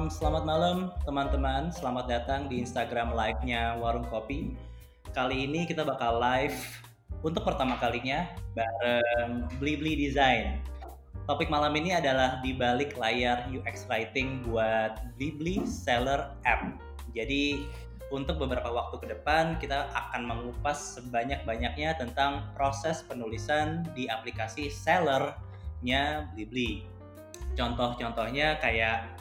Um, selamat malam teman-teman. Selamat datang di Instagram live-nya Warung Kopi. Kali ini kita bakal live untuk pertama kalinya bareng Blibli Design. Topik malam ini adalah di balik layar UX writing buat Blibli Seller App. Jadi untuk beberapa waktu ke depan kita akan mengupas sebanyak-banyaknya tentang proses penulisan di aplikasi sellernya Blibli contoh-contohnya kayak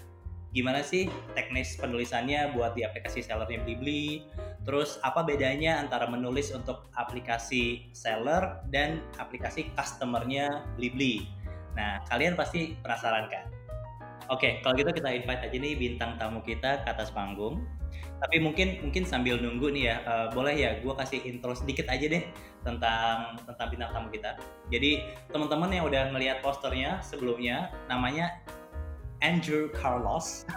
gimana sih teknis penulisannya buat di aplikasi sellernya Blibli terus apa bedanya antara menulis untuk aplikasi seller dan aplikasi customernya Blibli nah kalian pasti penasaran kan? Oke kalau gitu kita invite aja nih bintang tamu kita ke atas panggung. Tapi mungkin mungkin sambil nunggu nih ya uh, boleh ya gue kasih intro sedikit aja deh tentang tentang bintang tamu kita. Jadi teman-teman yang udah ngelihat posternya sebelumnya namanya Andrew Carlos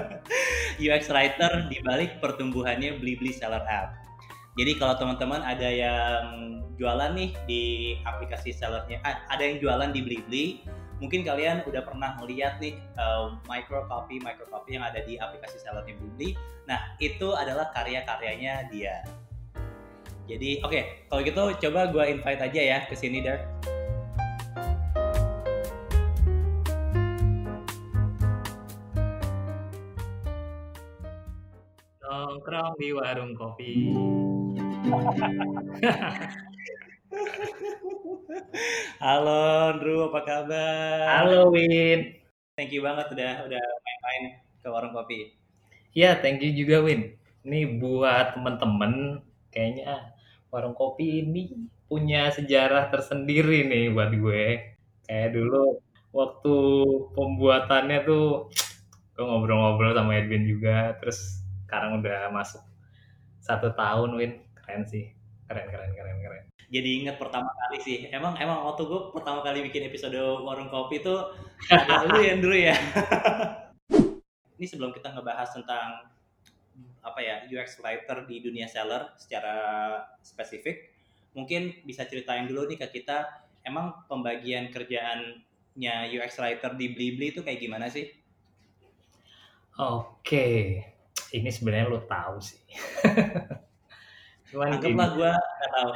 UX writer di balik pertumbuhannya Blibli Seller App jadi kalau teman-teman ada yang jualan nih di aplikasi sellernya ada yang jualan di Blibli mungkin kalian udah pernah melihat nih uh, micro copy micro copy yang ada di aplikasi seller Blibli. Nah, itu adalah karya-karyanya dia. Jadi, oke, okay, kalau gitu coba gue invite aja ya ke sini, Dar. Nongkrong di warung kopi. Halo Andrew, apa kabar? Halo Win. Thank you banget udah udah main-main ke warung kopi. Iya, thank you juga Win. Ini buat temen-temen, kayaknya warung kopi ini punya sejarah tersendiri nih buat gue. Kayak dulu waktu pembuatannya tuh gue ngobrol-ngobrol sama Edwin juga, terus sekarang udah masuk satu tahun Win, keren sih, keren keren keren keren jadi inget pertama kali sih. Emang emang waktu gue pertama kali bikin episode warung kopi itu ada lu ya dulu ya. Ini sebelum kita ngebahas tentang apa ya UX writer di dunia seller secara spesifik, mungkin bisa ceritain dulu nih ke kita emang pembagian kerjaannya UX writer di Blibli itu kayak gimana sih? Oke, ini sebenarnya lo tahu sih. Cuman Anggaplah gue tahu.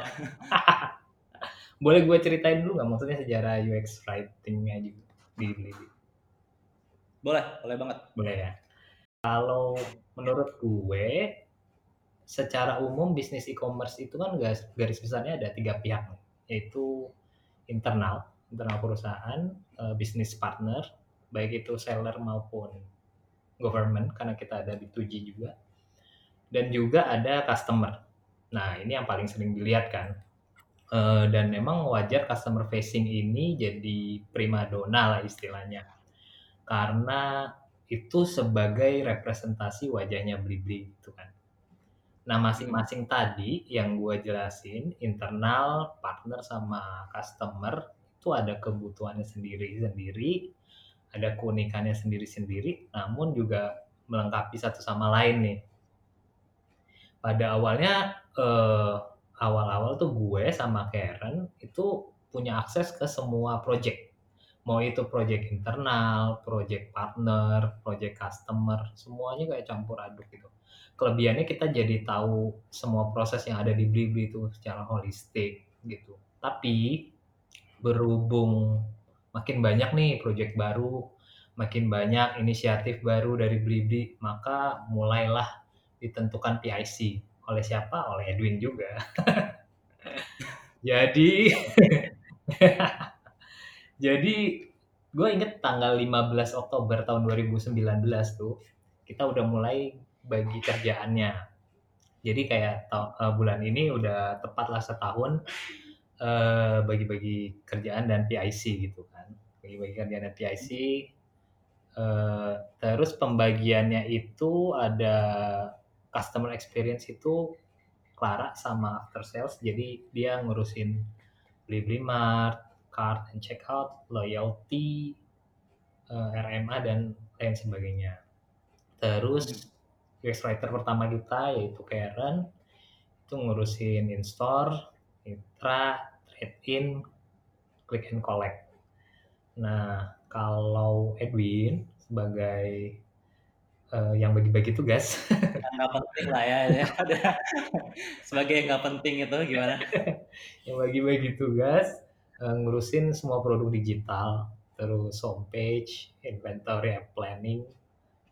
Boleh gue ceritain dulu nggak maksudnya sejarah UX writingnya juga di Blibli? Boleh, boleh banget. Boleh ya. Kalau menurut gue, secara umum bisnis e-commerce itu kan garis besarnya ada tiga pihak, yaitu internal, internal perusahaan, eh, bisnis partner, baik itu seller maupun government, karena kita ada di 2G juga, dan juga ada customer. Nah, ini yang paling sering dilihat kan. Uh, dan memang wajar customer facing ini jadi primadona lah istilahnya. Karena itu sebagai representasi wajahnya Blibli gitu kan. Nah, masing-masing tadi yang gue jelasin, internal, partner, sama customer, itu ada kebutuhannya sendiri-sendiri, ada keunikannya sendiri-sendiri, namun juga melengkapi satu sama lain nih. Pada awalnya uh, awal-awal tuh gue sama Karen itu punya akses ke semua project. Mau itu project internal, project partner, project customer, semuanya kayak campur aduk gitu. Kelebihannya kita jadi tahu semua proses yang ada di Blibli itu secara holistik gitu. Tapi berhubung makin banyak nih project baru, makin banyak inisiatif baru dari Blibli, maka mulailah ditentukan PIC oleh siapa? Oleh Edwin juga. jadi jadi gue inget tanggal 15 Oktober tahun 2019 tuh kita udah mulai bagi kerjaannya. Jadi kayak uh, bulan ini udah tepat lah setahun uh, bagi-bagi kerjaan dan PIC gitu kan. Bagi-bagi kerjaan dan PIC. Uh, terus pembagiannya itu ada customer experience itu Clara sama after sales jadi dia ngurusin beli beli mart card and checkout loyalty uh, eh, RMA dan lain sebagainya terus UX writer pertama kita yaitu Karen itu ngurusin in store intra trade in click and collect nah kalau Edwin sebagai uh, yang bagi-bagi tugas. nggak penting lah ya, ya. sebagai yang nggak penting itu gimana? yang bagi-bagi tugas, uh, ngurusin semua produk digital, terus homepage, inventory planning,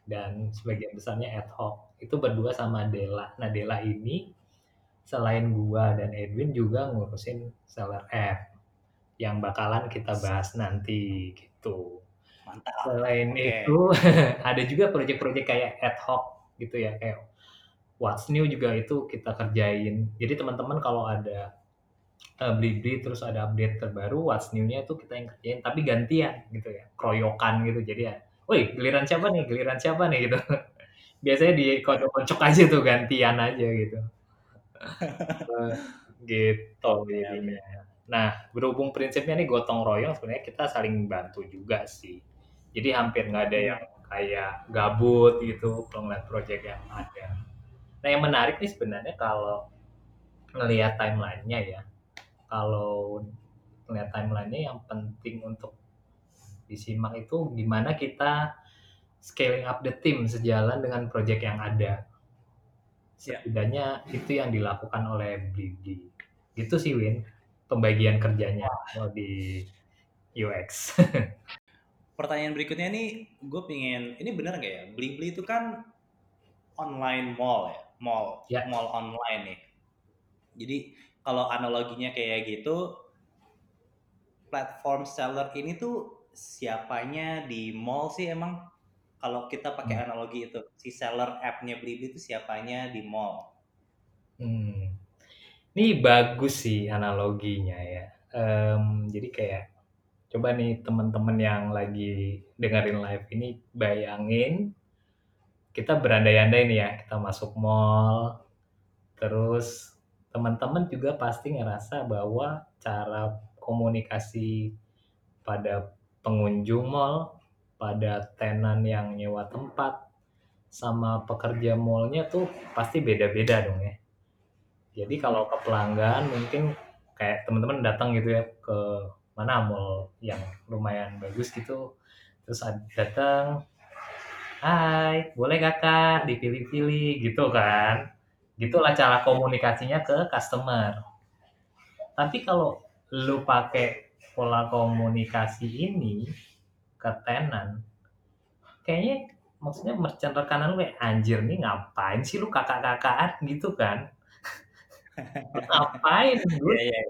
dan sebagian besarnya ad hoc. Itu berdua sama Dela. Nah Dela ini selain gua dan Edwin juga ngurusin seller app yang bakalan kita bahas nanti gitu. Mantap. Selain okay. itu ada juga proyek-proyek kayak ad hoc gitu ya kayak What's New juga itu kita kerjain. Jadi teman-teman kalau ada uh, beli-beli terus ada update terbaru What's New-nya itu kita yang kerjain tapi gantian gitu ya. Kroyokan gitu. Jadi ya, "Woi, giliran siapa nih? Giliran siapa nih?" gitu. Biasanya di kocok-kocok aja tuh gantian aja gitu. gitu jadinya. Nah, berhubung prinsipnya nih gotong royong sebenarnya kita saling bantu juga sih. Jadi hampir nggak ada yang kayak gabut gitu kalau ngeliat project yang ada. Nah, yang menarik nih sebenarnya kalau ngelihat timelinenya ya. Kalau ngelihat timelinenya yang penting untuk disimak itu gimana kita scaling up the team sejalan dengan project yang ada. Ya. Setidaknya itu yang dilakukan oleh Blibli. Gitu sih Win pembagian kerjanya oh, di UX. Pertanyaan berikutnya nih, gue pingin, ini benar nggak ya? Beli-beli itu kan online mall ya, mall, ya. mall online nih. Jadi kalau analoginya kayak gitu, platform seller ini tuh siapanya di mall sih emang? Kalau kita pakai hmm. analogi itu, si seller app-nya Blibli itu siapanya di mall? Hmm. Ini bagus sih analoginya ya. Um, jadi kayak coba nih teman-teman yang lagi dengerin live ini bayangin kita berandai-andai nih ya, kita masuk mall, terus teman-teman juga pasti ngerasa bahwa cara komunikasi pada pengunjung mall, pada tenan yang nyewa tempat, sama pekerja mallnya tuh pasti beda-beda dong ya. Jadi kalau ke pelanggan mungkin kayak teman-teman datang gitu ya ke mana mall yang lumayan bagus gitu. Terus datang Hai boleh kakak dipilih-pilih gitu kan. Gitulah cara komunikasinya ke customer. Tapi kalau lu pakai pola komunikasi ini ke tenan kayaknya maksudnya merchant rekanan lu kayak anjir nih ngapain sih lu kakak-kakaan gitu kan. Ngapain gue yeah, yeah, yeah.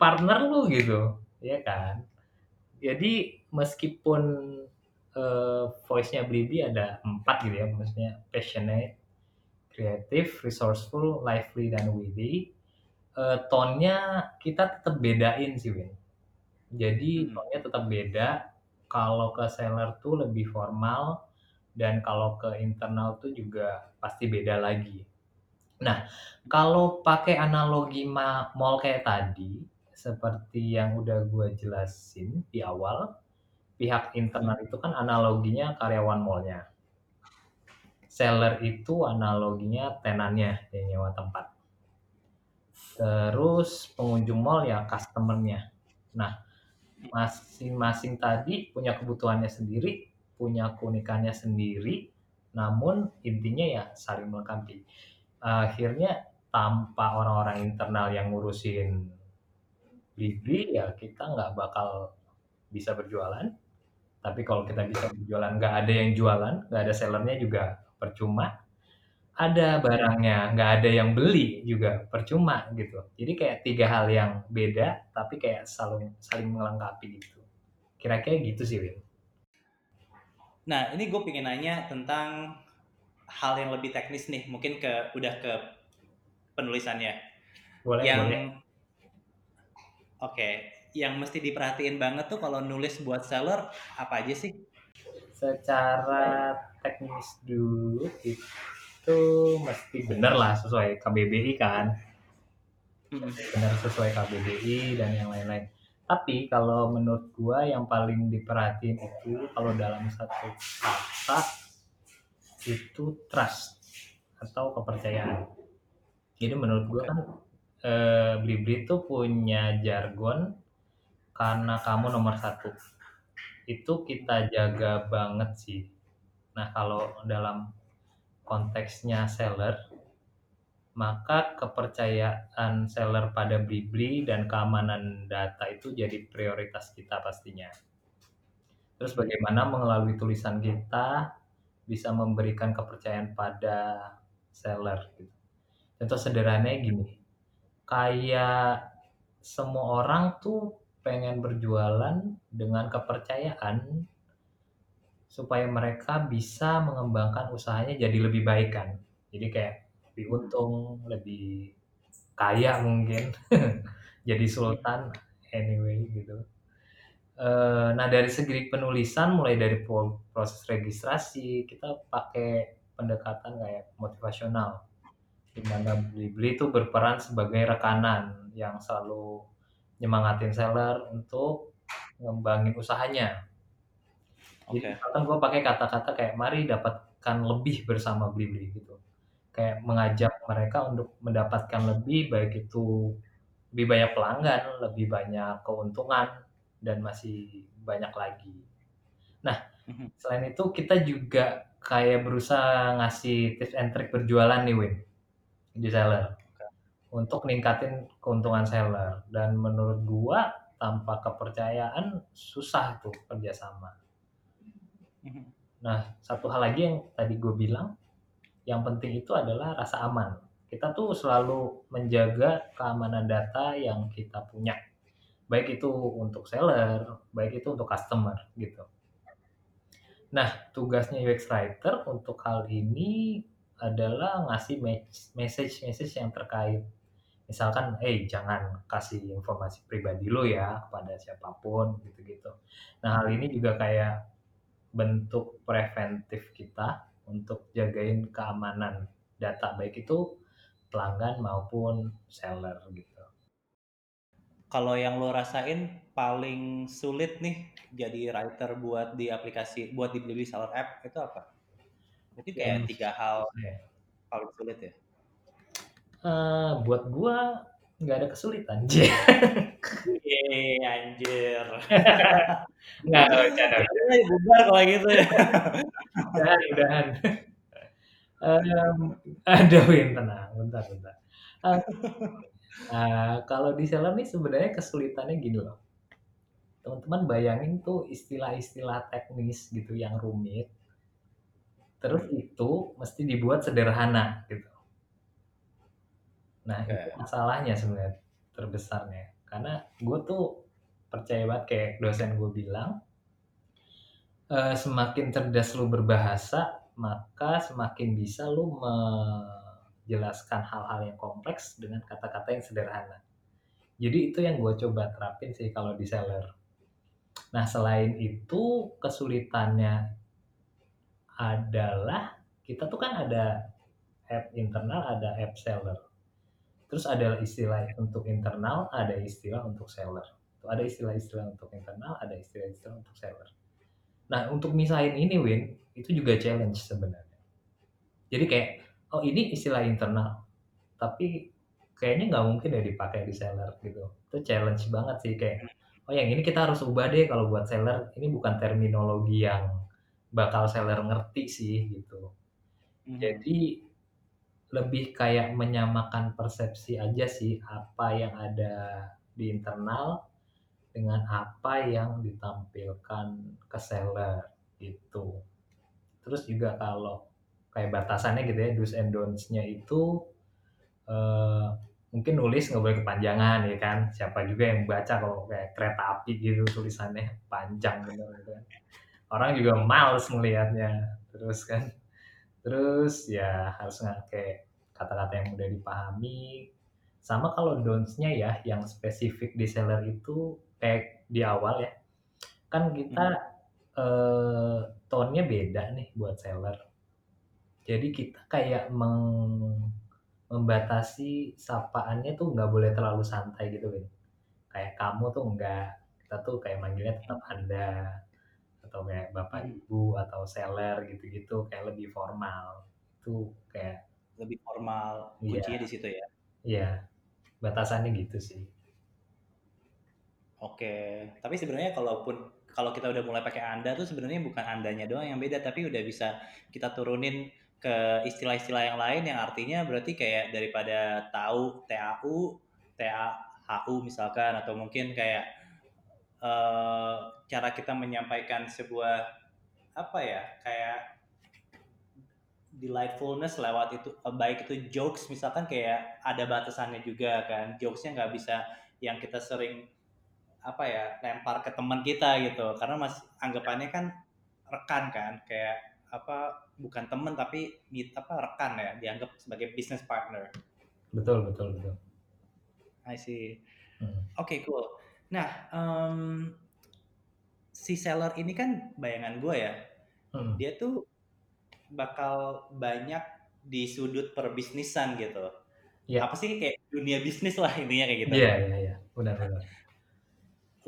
partner lu gitu. Ya kan. Jadi meskipun uh, voice-nya Blibi ada empat gitu ya maksudnya passionate creative resourceful lively dan witty uh, tone-nya kita tetap bedain sih Win. Jadi hmm. tone-nya tetap beda kalau ke seller tuh lebih formal dan kalau ke internal tuh juga pasti beda lagi Nah, kalau pakai analogi mall kayak tadi, seperti yang udah gue jelasin di awal, pihak internal itu kan analoginya karyawan mallnya. Seller itu analoginya tenannya yang nyewa tempat. Terus pengunjung mall ya customernya. Nah, masing-masing tadi punya kebutuhannya sendiri, punya keunikannya sendiri, namun intinya ya saling melengkapi akhirnya tanpa orang-orang internal yang ngurusin Blibli ya kita nggak bakal bisa berjualan. Tapi kalau kita bisa berjualan nggak ada yang jualan, nggak ada sellernya juga percuma. Ada barangnya, nggak ada yang beli juga percuma gitu. Jadi kayak tiga hal yang beda, tapi kayak saling saling melengkapi gitu. Kira-kira gitu sih, Win. Nah, ini gue pengen nanya tentang hal yang lebih teknis nih, mungkin ke udah ke penulisannya. Boleh, yang, boleh. Oke, okay, yang mesti diperhatiin banget tuh kalau nulis buat seller apa aja sih? Secara teknis dulu itu mesti bener lah sesuai KBBI kan. Hmm. Benar sesuai KBBI dan yang lain-lain. Tapi kalau menurut gua yang paling diperhatiin itu kalau dalam satu kata itu trust atau kepercayaan. Jadi menurut gue kan eh, Blibli itu punya jargon karena kamu nomor satu. Itu kita jaga banget sih. Nah, kalau dalam konteksnya seller, maka kepercayaan seller pada Blibli dan keamanan data itu jadi prioritas kita pastinya. Terus bagaimana melalui tulisan kita bisa memberikan kepercayaan pada seller gitu. Contoh sederhananya gini, kayak semua orang tuh pengen berjualan dengan kepercayaan supaya mereka bisa mengembangkan usahanya jadi lebih baik kan. Jadi kayak lebih untung, lebih kaya mungkin, jadi sultan anyway gitu. Uh, nah dari segi penulisan mulai dari proses registrasi kita pakai pendekatan kayak motivasional di mana Blibli itu berperan sebagai rekanan yang selalu nyemangatin seller untuk ngembangin usahanya. Jadi okay. misalkan gue pakai kata-kata kayak mari dapatkan lebih bersama Blibli gitu. Kayak mengajak mereka untuk mendapatkan lebih baik itu lebih banyak pelanggan, lebih banyak keuntungan, dan masih banyak lagi. Nah, mhm. selain itu kita juga kayak berusaha ngasih tips and trick berjualan nih Win di seller untuk ningkatin keuntungan seller dan menurut gua tanpa kepercayaan susah tuh kerjasama. Nah satu hal lagi yang tadi gue bilang yang penting itu adalah rasa aman. Kita tuh selalu menjaga keamanan data yang kita punya baik itu untuk seller, baik itu untuk customer gitu. Nah, tugasnya UX writer untuk hal ini adalah ngasih message-message yang terkait. Misalkan, eh hey, jangan kasih informasi pribadi lo ya kepada siapa pun gitu-gitu. Nah, hal ini juga kayak bentuk preventif kita untuk jagain keamanan data baik itu pelanggan maupun seller gitu kalau yang lo rasain paling sulit nih jadi writer buat di aplikasi buat di Blibli Seller App itu apa? Mungkin kayak yes. tiga hal paling sulit ya. Uh, buat gua nggak ada kesulitan. Yeay, anjir. Nggak, bercanda. Bubar kalau gitu ya. Udahan, udahan. Um, ada Win, tenang. Bentar, bentar. Uh, Nah, kalau di nih sebenarnya kesulitannya gini loh. Teman-teman bayangin tuh istilah-istilah teknis gitu yang rumit. Terus itu mesti dibuat sederhana gitu. Nah, okay. itu masalahnya sebenarnya terbesarnya. Karena gue tuh percaya banget kayak dosen gue bilang, e, semakin cerdas lu berbahasa, maka semakin bisa lu me jelaskan hal-hal yang kompleks dengan kata-kata yang sederhana. Jadi itu yang gue coba terapin sih kalau di seller. Nah selain itu kesulitannya adalah kita tuh kan ada app internal, ada app seller. Terus ada istilah untuk internal, ada istilah untuk seller. Ada istilah-istilah untuk internal, ada istilah-istilah untuk seller. Nah untuk misahin ini Win, itu juga challenge sebenarnya. Jadi kayak oh ini istilah internal tapi kayaknya nggak mungkin ya dipakai di seller gitu itu challenge banget sih kayak oh yang ini kita harus ubah deh kalau buat seller ini bukan terminologi yang bakal seller ngerti sih gitu hmm. jadi lebih kayak menyamakan persepsi aja sih apa yang ada di internal dengan apa yang ditampilkan ke seller gitu. Terus juga kalau kayak batasannya gitu ya do's and don'ts-nya itu uh, mungkin nulis nggak boleh kepanjangan ya kan? Siapa juga yang baca kalau kayak kereta api gitu tulisannya panjang gitu, gitu kan. Orang juga males melihatnya terus kan terus ya harus kayak kata-kata yang mudah dipahami sama kalau don'ts-nya ya yang spesifik di seller itu kayak di awal ya kan kita hmm. eh, tone-nya beda nih buat seller jadi kita kayak meng, membatasi sapaannya tuh nggak boleh terlalu santai gitu kan. Kayak kamu tuh enggak, kita tuh kayak manggilnya tetap Anda atau kayak Bapak hmm. Ibu atau seller gitu-gitu kayak lebih formal. Itu kayak lebih formal kuncinya di situ ya. Iya. Batasannya gitu sih. Oke, tapi sebenarnya kalaupun kalau kita udah mulai pakai anda tuh sebenarnya bukan andanya doang yang beda tapi udah bisa kita turunin ke istilah-istilah yang lain yang artinya berarti kayak daripada tahu TAU TAHU misalkan atau mungkin kayak uh, cara kita menyampaikan sebuah apa ya kayak delightfulness lewat itu eh, baik itu jokes misalkan kayak ada batasannya juga kan. Jokesnya nggak bisa yang kita sering apa ya lempar ke teman kita gitu. Karena mas anggapannya kan rekan kan kayak apa bukan teman tapi meet apa rekan ya dianggap sebagai business partner. Betul betul betul. I see. Hmm. oke okay, cool. Nah um, si seller ini kan bayangan gue ya hmm. dia tuh bakal banyak di sudut perbisnisan gitu. Yeah. Apa sih kayak dunia bisnis lah intinya kayak gitu. Iya, iya, iya. Benar, benar.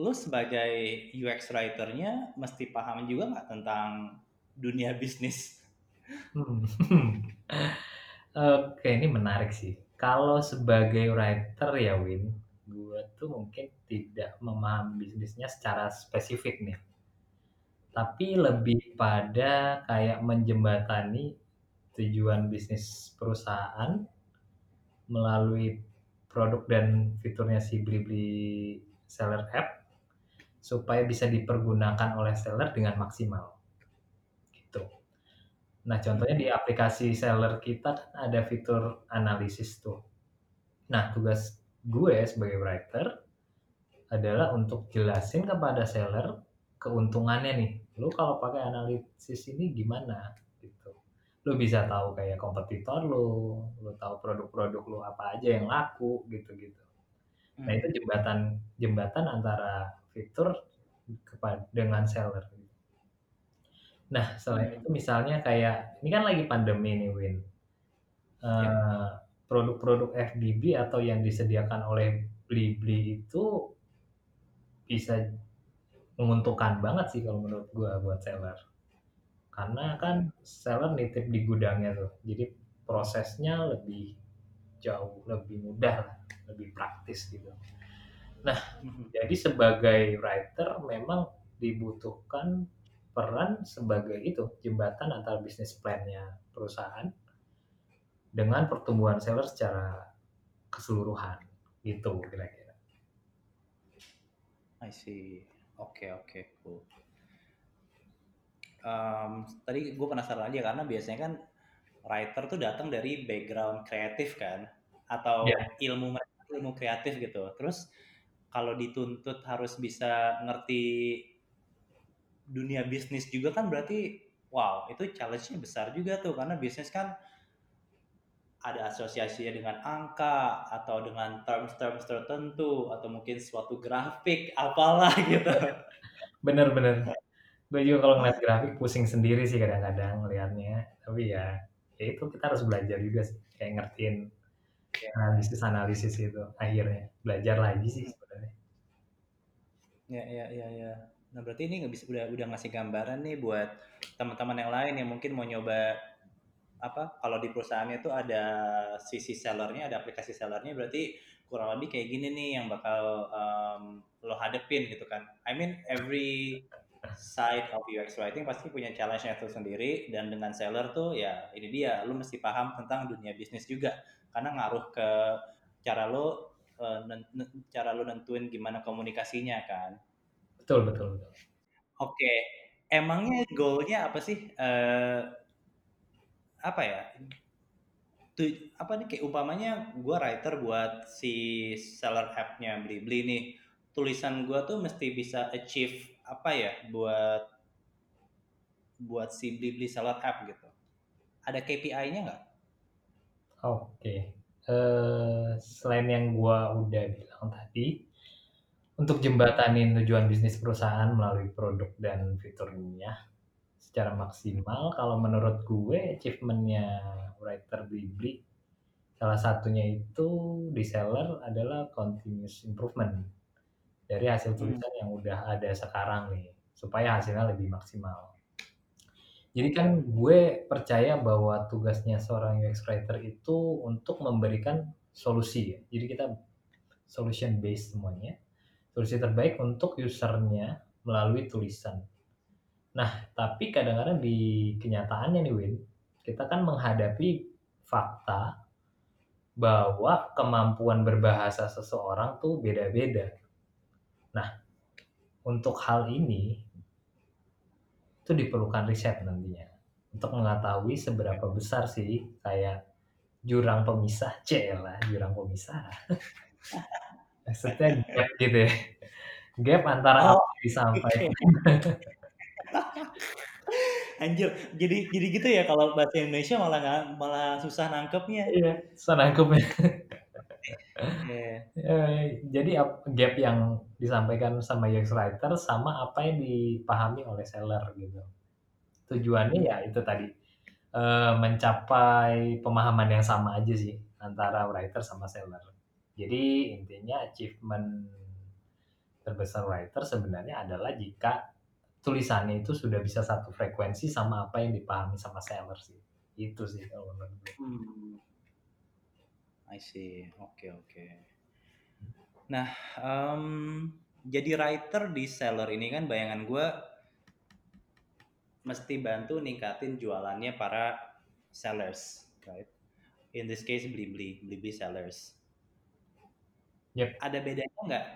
Lu sebagai UX writer-nya mesti paham juga nggak tentang dunia bisnis? Hmm. Oke, ini menarik sih. Kalau sebagai writer ya Win, gue tuh mungkin tidak memahami bisnisnya secara spesifik nih tapi lebih pada kayak menjembatani tujuan bisnis perusahaan melalui produk dan fiturnya si Blibli seller app supaya bisa dipergunakan oleh seller dengan maksimal. Gitu. Nah, contohnya di aplikasi seller kita kan ada fitur analisis tuh. Nah, tugas gue sebagai writer adalah untuk jelasin kepada seller keuntungannya nih. Lu kalau pakai analisis ini gimana? Gitu. Lu bisa tahu kayak kompetitor lu lu tahu produk-produk lu apa aja yang laku gitu gitu nah itu hmm. jembatan jembatan antara fitur kepada dengan seller. Nah selain hmm. itu misalnya kayak ini kan lagi pandemi nih Win. Uh, produk-produk FBB atau yang disediakan oleh Blibli itu bisa menguntungkan banget sih kalau menurut gue buat seller. Karena kan seller nitip di gudangnya tuh jadi prosesnya lebih jauh lebih mudah lebih praktis gitu. Nah mhm. jadi sebagai writer memang dibutuhkan peran sebagai itu jembatan antara bisnis plannya perusahaan dengan pertumbuhan seller secara keseluruhan gitu kira-kira. I see. Oke oke cool. Um, tadi gue penasaran aja karena biasanya kan writer tuh datang dari background kreatif kan atau yeah. ilmu ilmu kreatif gitu. Terus kalau dituntut harus bisa ngerti dunia bisnis juga kan berarti wow itu challenge-nya besar juga tuh karena bisnis kan ada asosiasinya dengan angka atau dengan terms-terms tertentu atau mungkin suatu grafik apalah gitu. Bener-bener. Gue juga kalau ngeliat grafik pusing sendiri sih kadang-kadang ngeliatnya. Tapi ya, ya itu kita harus belajar juga sih. Kayak ngertiin analisis-analisis itu akhirnya. Belajar lagi sih sebenarnya. Ya, ya, ya, ya. Nah berarti ini nggak bisa udah udah ngasih gambaran nih buat teman-teman yang lain yang mungkin mau nyoba apa kalau di perusahaannya itu ada sisi sellernya ada aplikasi sellernya berarti kurang lebih kayak gini nih yang bakal um, lo hadepin gitu kan. I mean every side of UX writing pasti punya challenge-nya itu sendiri dan dengan seller tuh ya ini dia lo mesti paham tentang dunia bisnis juga. Karena ngaruh ke cara lo uh, cara lo nentuin gimana komunikasinya kan. Betul betul betul. Oke okay. emangnya goalnya apa sih? Uh, apa ya tu, apa nih kayak umpamanya gue writer buat si seller app-nya beli-beli nih tulisan gue tuh mesti bisa achieve apa ya buat buat si beli-beli seller app gitu ada KPI-nya nggak? Oke, okay. uh, eh, selain yang gue udah bilang tadi, untuk jembatanin tujuan bisnis perusahaan melalui produk dan fiturnya, secara maksimal kalau menurut gue achievementnya writer Blibli salah satunya itu di seller adalah continuous improvement dari hasil hmm. tulisan hmm. yang udah ada sekarang nih supaya hasilnya lebih maksimal. Jadi kan gue percaya bahwa tugasnya seorang UX writer itu untuk memberikan solusi ya. Jadi kita solution based semuanya. Solusi terbaik untuk usernya melalui tulisan. Nah, tapi kadang-kadang di kenyataannya nih Win, kita kan menghadapi fakta bahwa kemampuan berbahasa seseorang tuh beda-beda. Nah, untuk hal ini itu diperlukan riset nantinya untuk mengetahui seberapa besar sih kayak jurang pemisah, lah jurang pemisah. Maksudnya gap gitu ya. Gap antara Oh, apa yang disampaikan. Anjir, jadi jadi gitu ya kalau bahasa Indonesia malah nggak malah susah nangkepnya. Iya, susah nangkepnya. Iya. Eh, jadi ap- gap yang disampaikan sama UX writer sama apa yang dipahami oleh seller gitu. Tujuannya ya itu tadi eh, mencapai pemahaman yang sama aja sih antara writer sama seller. Jadi intinya achievement terbesar writer sebenarnya adalah jika tulisannya itu sudah bisa satu frekuensi sama apa yang dipahami sama seller sih. Itu sih kalau menurut gue. Hmm. I see. Oke, oke. Nah, em, jadi writer di seller ini kan bayangan gue mesti bantu ningkatin jualannya para sellers, right? In this case, Blibli, Blibli sellers. Yep. Ada bedanya nggak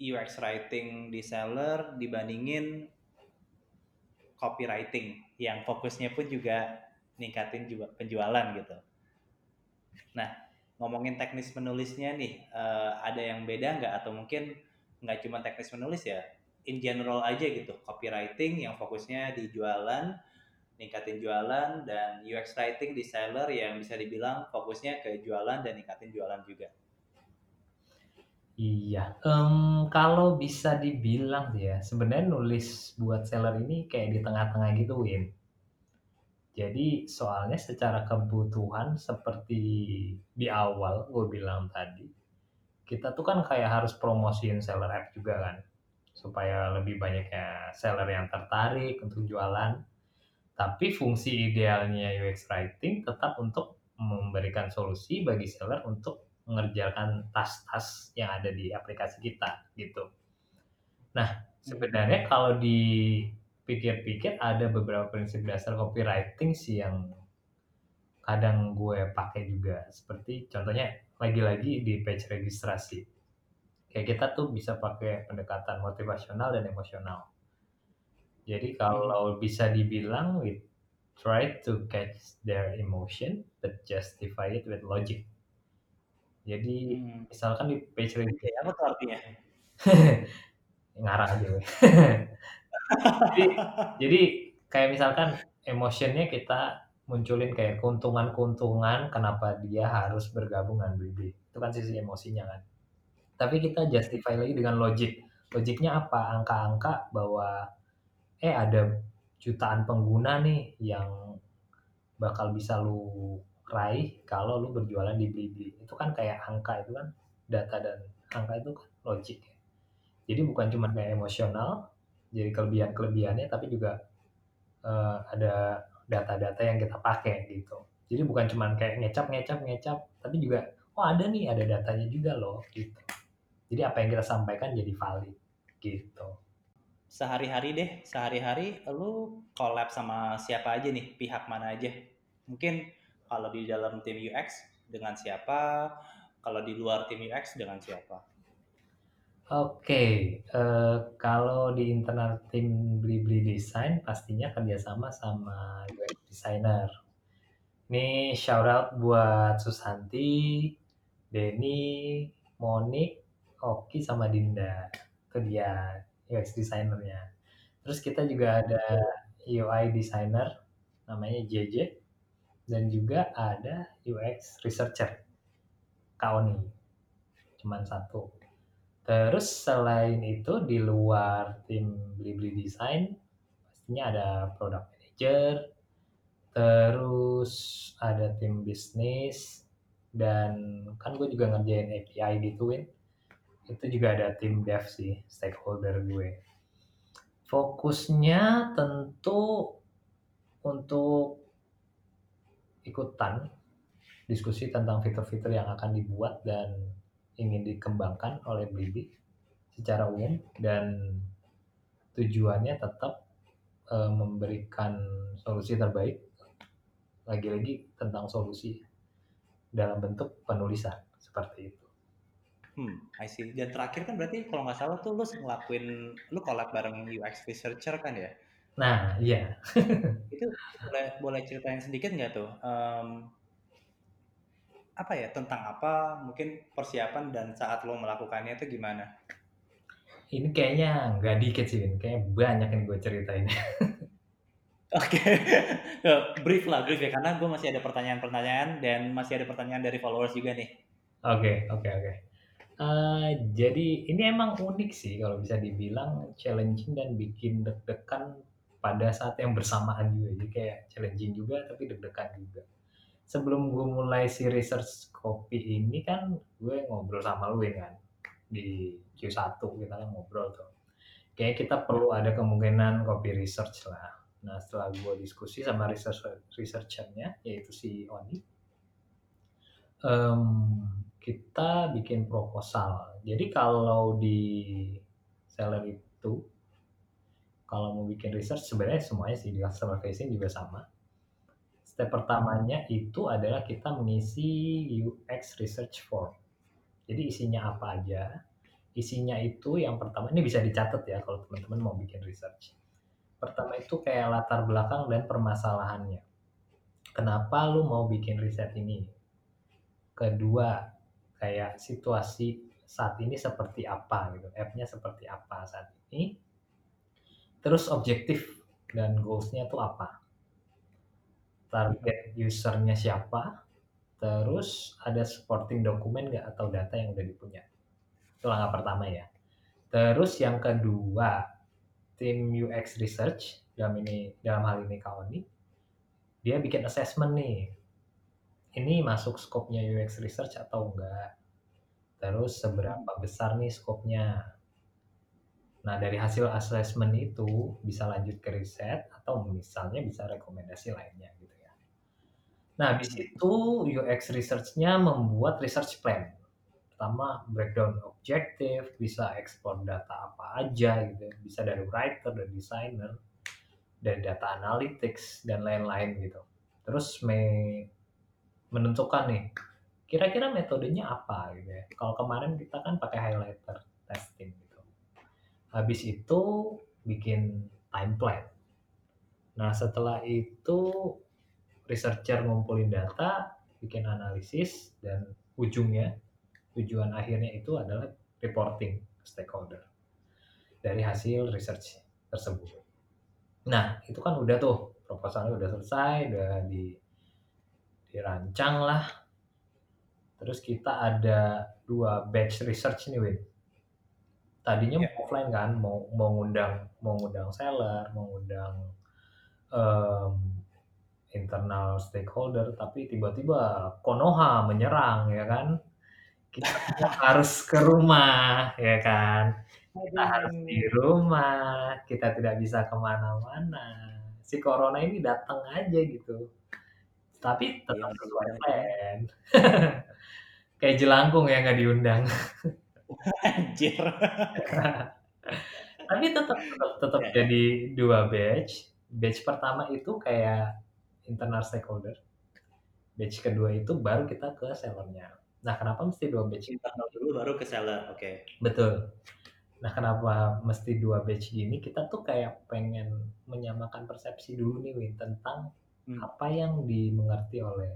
UX writing di seller dibandingin copywriting yang fokusnya pun juga ningkatin juga penjualan gitu. Nah, ngomongin teknis menulisnya nih, uh, ada yang beda nggak atau mungkin nggak cuma teknis menulis ya, in general aja gitu, copywriting yang fokusnya di jualan, ningkatin jualan, dan UX writing di seller yang bisa dibilang fokusnya ke jualan dan ningkatin jualan juga. Iya, um, kalau bisa dibilang ya, sebenarnya nulis buat seller ini kayak di tengah-tengah gitu, Win. Jadi soalnya secara kebutuhan seperti di awal gue bilang tadi, kita tuh kan kayak harus promosiin seller app juga kan, supaya lebih banyak ya seller yang tertarik untuk jualan. Tapi fungsi idealnya UX writing tetap untuk memberikan solusi bagi seller untuk mengerjakan tas-tas yang ada di aplikasi kita gitu. Nah, sebenarnya kalau dipikir-pikir ada beberapa prinsip dasar copywriting sih yang kadang gue pakai juga. Seperti contohnya lagi-lagi di page registrasi. Kayak kita tuh bisa pakai pendekatan motivasional dan emosional. Jadi kalau bisa dibilang we try to catch their emotion but justify it with logic. Jadi hmm. misalkan di page registrasi apa tuh artinya? ngarang aja. jadi, jadi kayak misalkan emotionnya kita munculin kayak keuntungan-keuntungan kenapa dia harus bergabung dengan Blibli. Itu kan sisi emosinya kan. Tapi kita justify lagi dengan logik. Logiknya apa? Angka-angka bahwa eh ada jutaan pengguna nih yang bakal bisa lu raih kalau lu berjualan di Blibli. Itu kan kayak angka itu kan data dan angka itu kan logik. Jadi bukan cuma kayak emosional, jadi kelebihan-kelebihannya tapi juga uh, ada data-data yang kita pakai gitu. Jadi bukan cuma kayak ngecap ngecap ngecap, tapi juga oh ada nih ada datanya juga loh gitu. Jadi apa yang kita sampaikan jadi valid gitu. Sehari-hari deh, sehari-hari lu collab sama siapa aja nih, pihak mana aja? Mungkin kalau di dalam tim UX dengan siapa, kalau di luar tim UX dengan siapa? Oke, uh, kalau di internal tim Blibli Design pastinya kerjasama sama UX designer. Ini shout out buat Susanti, Denny, Monik, Oki sama Dinda. Itu dia UX designernya. Terus kita juga ada UI designer namanya JJ dan juga ada UX researcher Kaoni cuman satu. Terus selain itu di luar tim Blibli Design pastinya ada product manager terus ada tim bisnis dan kan gue juga ngerjain API gituin itu juga ada tim dev sih stakeholder gue. Fokusnya tentu untuk ikutan diskusi tentang fitur-fitur yang akan dibuat dan ingin dikembangkan oleh Blibli secara umum dan tujuannya tetap uh, memberikan solusi terbaik lagi-lagi tentang solusi dalam bentuk penulisan seperti itu. Hmm, I see. Dan terakhir kan berarti kalau nggak salah tuh lu ngelakuin, lu collab bareng UX researcher kan ya? Nah, iya. itu boleh boleh ceritain sedikit nggak tuh? Um, apa ya tentang apa mungkin persiapan dan saat lo melakukannya itu gimana? Ini kayaknya nggak dikit sih, kayaknya banyak yang gue ceritain. Oke, brief lah, brief ya, karena gue masih ada pertanyaan-pertanyaan dan masih ada pertanyaan dari followers juga nih. Oke, oke, oke. Uh, jadi ini emang unik sih kalau bisa dibilang challenging dan bikin deg-degan pada saat yang bersamaan juga. Jadi kayak challenging juga tapi deg-degan juga. Sebelum gue mulai si research kopi ini kan gue ngobrol sama lu ya kan di Q1 kita kan ngobrol tuh. Kayak kita perlu ada kemungkinan copy research lah Nah setelah gue diskusi sama research researchernya yaitu si Oni, um, kita bikin proposal. Jadi kalau di seller itu kalau mau bikin research sebenarnya semuanya sih di customer facing juga sama. Step pertamanya itu adalah kita mengisi UX research form. Jadi isinya apa aja? Isinya itu yang pertama ini bisa dicatat ya kalau teman-teman mau bikin research Pertama itu kayak latar belakang dan permasalahannya. Kenapa lu mau bikin riset ini? Kedua, kayak situasi saat ini seperti apa gitu. App-nya seperti apa saat ini. Terus objektif dan goals-nya itu apa? Target usernya siapa? Terus ada supporting dokumen nggak atau data yang udah dipunya? Itu langkah pertama ya. Terus yang kedua, tim UX research dalam ini dalam hal ini Kaoni dia bikin assessment nih ini masuk skopnya UX research atau enggak terus seberapa besar nih skopnya nah dari hasil assessment itu bisa lanjut ke riset atau misalnya bisa rekomendasi lainnya gitu ya nah habis itu UX research-nya membuat research plan pertama breakdown objektif, bisa ekspor data apa aja gitu, bisa dari writer, dari designer, dari data analytics dan lain-lain gitu. Terus me menentukan nih, kira-kira metodenya apa gitu ya. Kalau kemarin kita kan pakai highlighter testing gitu. Habis itu bikin time plan. Nah setelah itu researcher ngumpulin data, bikin analisis dan ujungnya tujuan akhirnya itu adalah reporting stakeholder dari hasil research tersebut. Nah, itu kan udah tuh proposalnya udah selesai, udah di dirancang lah. Terus kita ada dua batch research nih, Win. Tadinya yeah. offline kan, mau mau ngundang mau ngundang seller, mau ngundang um, internal stakeholder, tapi tiba-tiba Konoha menyerang ya kan? Kita harus ke rumah ya kan? Kita harus di rumah kita tidak bisa ke mana-mana. Si corona ini datang aja gitu. Tapi tetap iya, sesuai plan kayak jelangkung ya nggak diundang anjir tapi tetap tetap, tetap ya. jadi dua batch batch pertama itu kayak internal stakeholder batch kedua itu baru kita ke sellernya Nah, kenapa mesti dua batch? Internal dulu baru ke seller, oke. Okay. Betul. Nah, kenapa mesti dua batch gini? Kita tuh kayak pengen menyamakan persepsi dulu nih, Win, tentang hmm. apa yang dimengerti oleh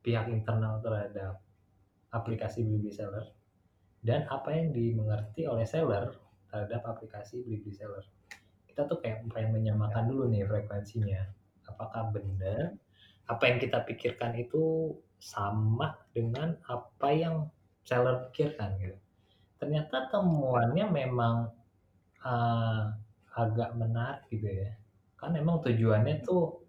pihak internal terhadap aplikasi Blibli Seller dan apa yang dimengerti oleh seller terhadap aplikasi Blibli Seller. Kita tuh kayak pengen menyamakan dulu nih frekuensinya. Apakah benar apa yang kita pikirkan itu sama dengan apa yang seller pikirkan gitu. Ternyata temuannya memang uh, agak menarik gitu ya. Kan emang tujuannya tuh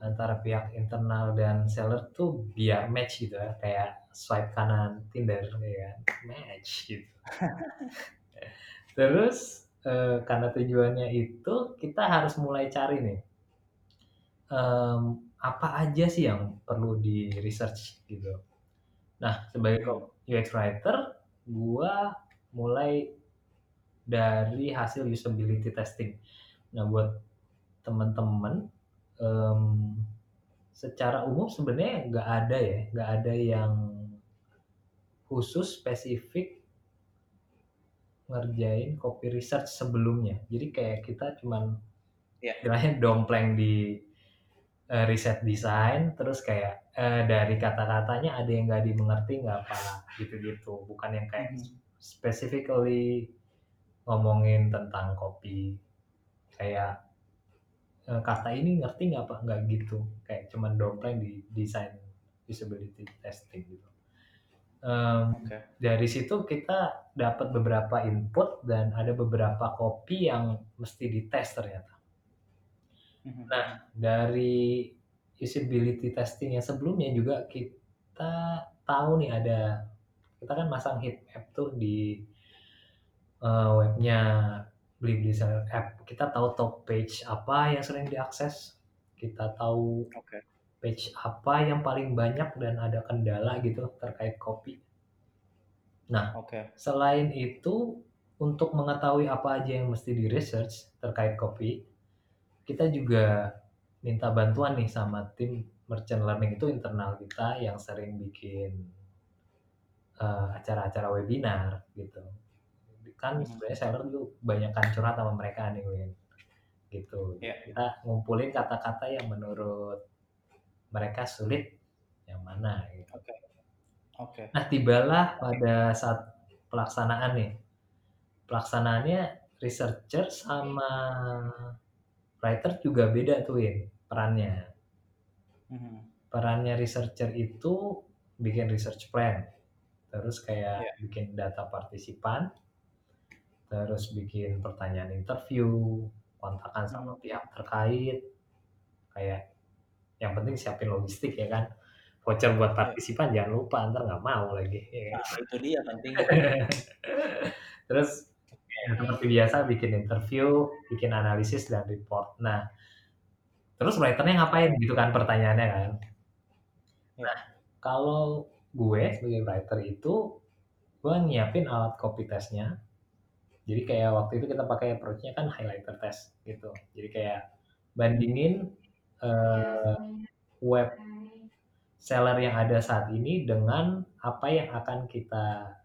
antara pihak internal dan seller tuh biar match gitu ya, kayak swipe kanan Tinder ya kan, match gitu. Terus uh, karena tujuannya itu kita harus mulai cari nih um, apa aja sih yang perlu di research gitu. Nah, sebagai UX writer, gua mulai dari hasil usability testing. Nah, buat teman-teman um, secara umum sebenarnya nggak ada ya, nggak ada yang khusus spesifik ngerjain copy research sebelumnya. Jadi kayak kita cuman yeah. istilahnya dompleng di uh, riset desain, terus kayak uh, dari kata-katanya ada yang nggak dimengerti nggak apa gitu-gitu. Bukan yang kayak mm -hmm. specifically ngomongin tentang copy kayak uh, kata ini ngerti nggak apa nggak gitu kayak cuman dompleng di desain usability testing gitu um, okay. dari situ kita dapat beberapa input dan ada beberapa copy yang mesti dites ternyata mm-hmm. nah dari usability testing yang sebelumnya juga kita tahu nih ada kita kan masang heat map tuh di uh, webnya beli beli app kita tahu top page apa yang sering diakses kita tahu okay. page apa yang paling banyak dan ada kendala gitu terkait copy nah okay. selain itu untuk mengetahui apa aja yang mesti di research terkait copy kita juga minta bantuan nih sama tim merchant learning itu internal kita yang sering bikin eh, acara-acara uh, webinar gitu kan hmm. sebenarnya seller juga banyak kan curhat sama mereka nih Win gitu yeah. kita ngumpulin kata-kata yang menurut mereka sulit yang mana gitu. Oke. Okay. Oke. Okay. Nah, tibalah pada saat pelaksanaan nih. Pelaksanaannya researcher sama writer juga beda tuh Win perannya. Mm-hmm. Perannya researcher itu bikin research plan, terus kayak yeah. bikin data partisipan, terus bikin pertanyaan interview, kontakan sama pihak terkait, kayak yang penting siapin logistik ya kan, voucher buat partisipan jangan lupa ntar nggak mau lagi. Ya kan? Nah, itu dia penting. terus ya, seperti biasa bikin interview, bikin analisis dan report. Nah, terus writernya ngapain gitu kan pertanyaannya kan. Nah, kalau gue sebagai writer itu gue nyiapin alat copy testnya jadi kayak waktu itu kita pakai approach-nya kan highlighter test gitu. Jadi kayak bandingin uh, web seller yang ada saat ini dengan apa yang akan kita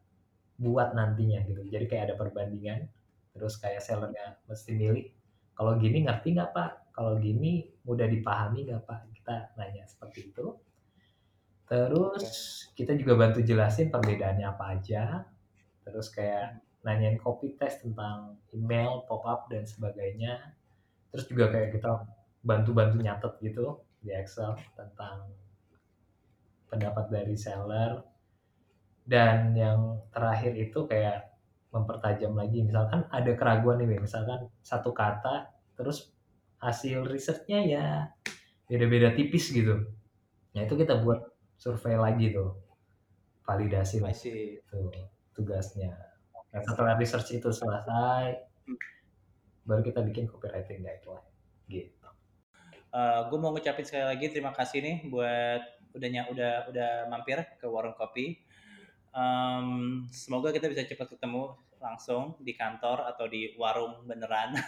buat nantinya gitu. Jadi kayak ada perbandingan. Terus kayak sellernya mesti milih. Kalau gini ngerti nggak pak? Kalau gini mudah dipahami nggak pak? Kita nanya seperti itu. Terus kita juga bantu jelasin perbedaannya apa aja. Terus kayak nanyain copy test tentang email, pop up dan sebagainya. Terus juga kayak kita bantu-bantu nyatet gitu di Excel tentang pendapat dari seller. Dan yang terakhir itu kayak mempertajam lagi. Misalkan ada keraguan nih, misalkan satu kata, terus hasil risetnya ya beda-beda tipis gitu. Nah itu kita buat survei lagi tuh, validasi lagi itu tugasnya. Nah, setelah research itu selesai, baru kita bikin copywriting guideline. Gitu. Uh, eh, gue mau ngucapin sekali lagi terima kasih nih buat udahnya udah udah mampir ke warung kopi. Um, semoga kita bisa cepat ketemu langsung di kantor atau di warung beneran.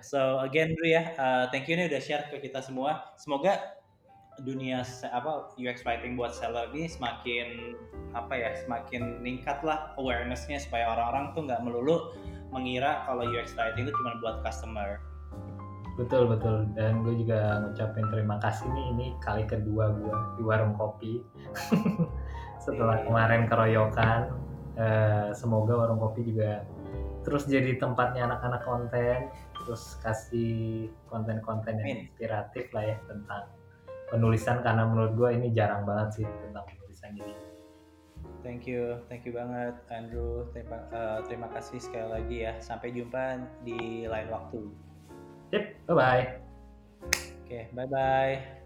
so again Dru ya, uh, thank you nih udah share ke kita semua. Semoga dunia apa UX writing buat seller ini semakin apa ya semakin meningkat lah awarenessnya supaya orang-orang tuh nggak melulu mengira kalau UX writing itu cuma buat customer. Betul betul dan gue juga ngucapin terima kasih nih ini kali kedua gue di warung kopi setelah yeah. kemarin keroyokan. Uh, semoga warung kopi juga terus jadi tempatnya anak-anak konten terus kasih konten-konten yang inspiratif lah ya tentang penulisan karena menurut gue ini jarang banget sih tentang penulisan jadi thank you thank you banget Andrew. Terima, uh, terima kasih sekali lagi ya. Sampai jumpa di lain waktu. Yep bye bye oke okay, bye bye